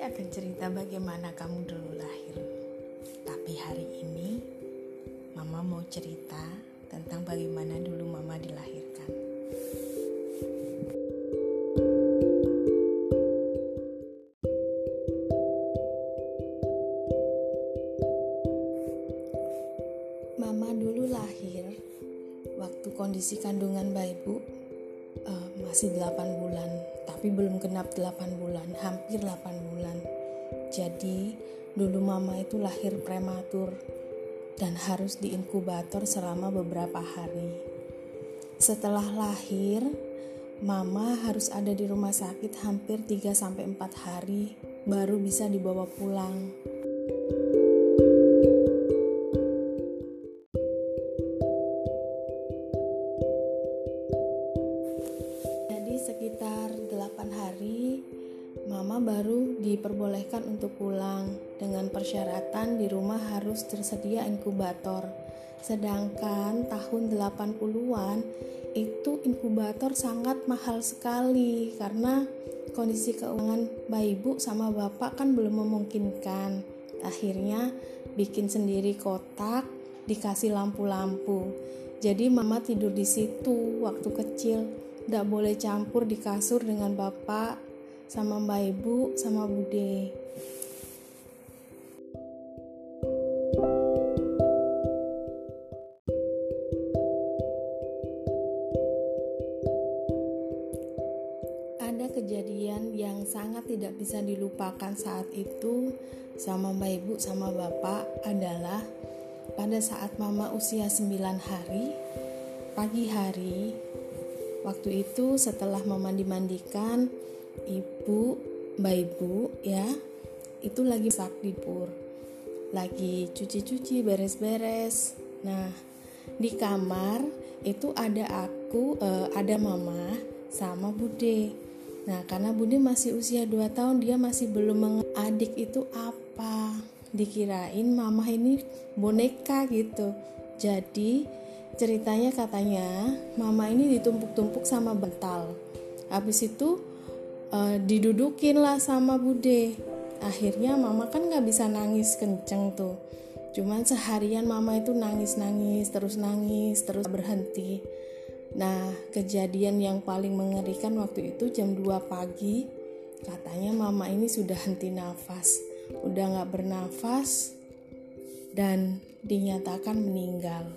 akan cerita bagaimana kamu dulu lahir. Tapi hari ini Mama mau cerita tentang bagaimana dulu Mama dilahirkan. Mama dulu lahir waktu kondisi kandungan bayi uh, masih 8 bulan, tapi belum genap 8 bulan, hampir 8 bulan. Jadi, dulu mama itu lahir prematur dan harus diinkubator selama beberapa hari. Setelah lahir, mama harus ada di rumah sakit hampir 3 sampai 4 hari baru bisa dibawa pulang. Untuk pulang dengan persyaratan di rumah harus tersedia inkubator. Sedangkan tahun 80-an itu inkubator sangat mahal sekali karena kondisi keuangan bayi ibu sama bapak kan belum memungkinkan. Akhirnya bikin sendiri kotak, dikasih lampu-lampu. Jadi mama tidur di situ waktu kecil tidak boleh campur di kasur dengan bapak sama mbak ibu sama bude. Ada kejadian yang sangat tidak bisa dilupakan saat itu sama mbak ibu sama bapak adalah pada saat mama usia 9 hari pagi hari Waktu itu setelah mama dimandikan, ibu, mbak ibu ya, itu lagi sakti pur. Lagi cuci-cuci, beres-beres. Nah, di kamar itu ada aku, uh, ada mama sama bude. Nah, karena bude masih usia 2 tahun, dia masih belum mengadik itu apa. Dikirain mama ini boneka gitu. Jadi ceritanya katanya mama ini ditumpuk-tumpuk sama bental habis itu uh, didudukin lah sama bude. Akhirnya mama kan nggak bisa nangis kenceng tuh. Cuman seharian mama itu nangis-nangis terus nangis terus berhenti. Nah kejadian yang paling mengerikan waktu itu jam 2 pagi. Katanya mama ini sudah henti nafas. Udah nggak bernafas dan dinyatakan meninggal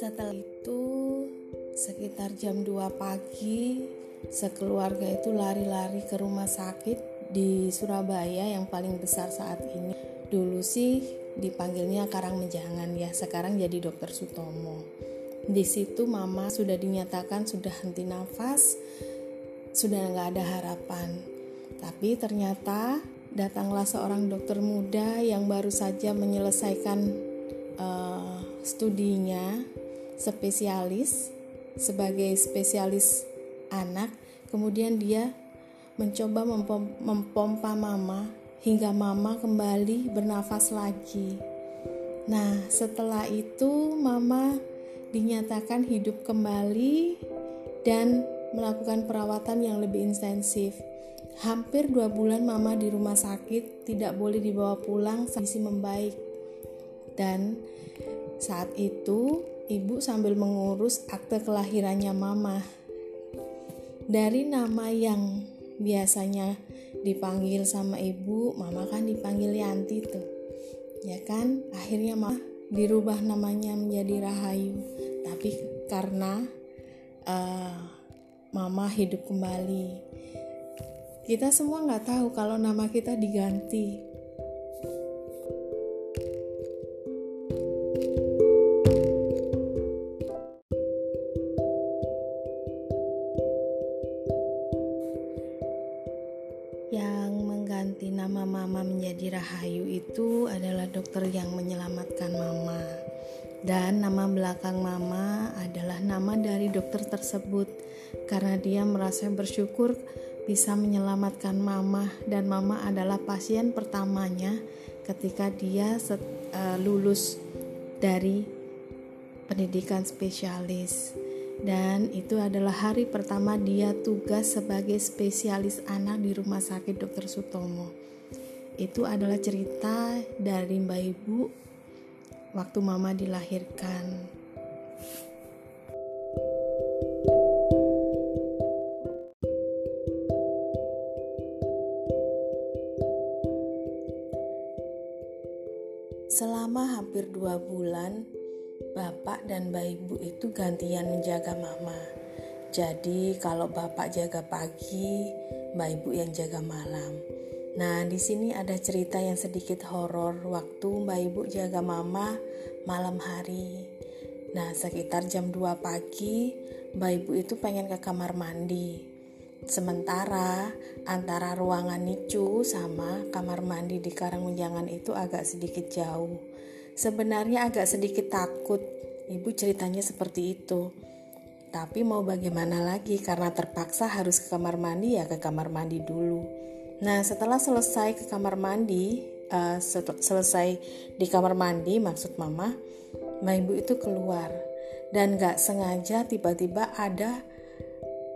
Setelah itu sekitar jam 2 pagi sekeluarga itu lari-lari ke rumah sakit di Surabaya yang paling besar saat ini. Dulu sih dipanggilnya Karang Menjangan ya, sekarang jadi Dokter Sutomo. Di situ mama sudah dinyatakan sudah henti nafas, sudah nggak ada harapan. Tapi ternyata datanglah seorang dokter muda yang baru saja menyelesaikan uh, studinya spesialis sebagai spesialis anak kemudian dia mencoba mempom mempompa mama hingga mama kembali bernafas lagi. Nah setelah itu mama dinyatakan hidup kembali dan melakukan perawatan yang lebih intensif. Hampir dua bulan mama di rumah sakit tidak boleh dibawa pulang sampai membaik. Dan saat itu ibu sambil mengurus akte kelahirannya mama. Dari nama yang biasanya dipanggil sama ibu, mama kan dipanggil Yanti tuh. Ya kan? Akhirnya mama dirubah namanya menjadi Rahayu. Tapi karena uh, mama hidup kembali. Kita semua nggak tahu kalau nama kita diganti itu adalah dokter yang menyelamatkan mama. Dan nama belakang mama adalah nama dari dokter tersebut karena dia merasa bersyukur bisa menyelamatkan mama dan mama adalah pasien pertamanya ketika dia set, uh, lulus dari pendidikan spesialis dan itu adalah hari pertama dia tugas sebagai spesialis anak di Rumah Sakit Dr. Sutomo. Itu adalah cerita dari Mbak Ibu waktu mama dilahirkan. Selama hampir dua bulan, bapak dan mbak ibu itu gantian menjaga mama. Jadi kalau bapak jaga pagi, mbak ibu yang jaga malam. Nah, di sini ada cerita yang sedikit horor waktu mbak ibu jaga mama malam hari. Nah, sekitar jam 2 pagi, mbak ibu itu pengen ke kamar mandi. Sementara antara ruangan nicu sama kamar mandi di Karangmenjangan itu agak sedikit jauh. Sebenarnya agak sedikit takut, ibu ceritanya seperti itu. Tapi mau bagaimana lagi karena terpaksa harus ke kamar mandi ya ke kamar mandi dulu. Nah setelah selesai ke kamar mandi, uh, selesai di kamar mandi maksud mama, mbak ibu itu keluar dan gak sengaja tiba-tiba ada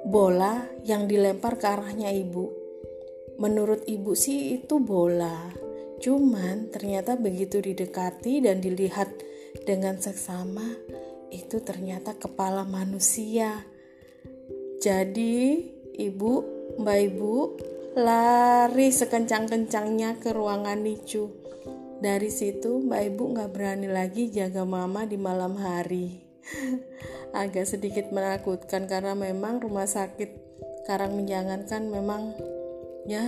bola yang dilempar ke arahnya ibu. Menurut ibu sih itu bola. Cuman ternyata begitu didekati dan dilihat dengan seksama, itu ternyata kepala manusia. Jadi, ibu, mbak ibu, lari sekencang-kencangnya ke ruangan Nicu. Dari situ, mbak ibu nggak berani lagi jaga mama di malam hari. agak sedikit menakutkan karena memang rumah sakit Karang Menjangan kan memang ya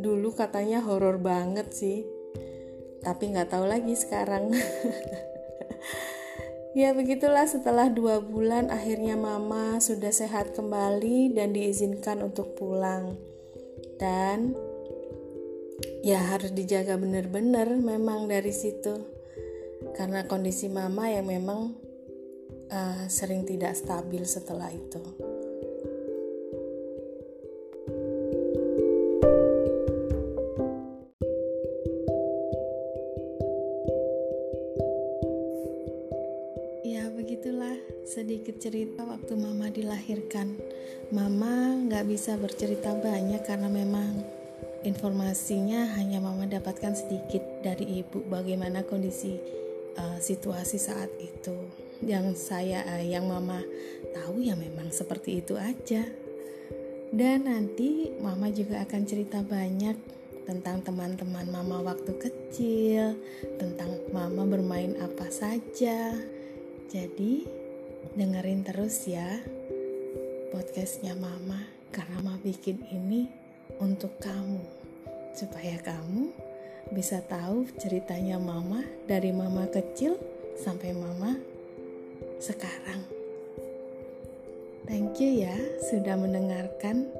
dulu katanya horor banget sih tapi nggak tahu lagi sekarang ya begitulah setelah dua bulan akhirnya mama sudah sehat kembali dan diizinkan untuk pulang dan ya harus dijaga benar-benar memang dari situ karena kondisi mama yang memang uh, sering tidak stabil setelah itu. Sedikit cerita waktu mama dilahirkan. Mama nggak bisa bercerita banyak karena memang informasinya hanya mama dapatkan sedikit dari ibu bagaimana kondisi uh, situasi saat itu. Yang saya eh, yang mama tahu ya memang seperti itu aja. Dan nanti mama juga akan cerita banyak tentang teman-teman mama waktu kecil tentang mama bermain apa saja. Jadi dengerin terus ya podcastnya mama karena mama bikin ini untuk kamu supaya kamu bisa tahu ceritanya mama dari mama kecil sampai mama sekarang. Thank you ya sudah mendengarkan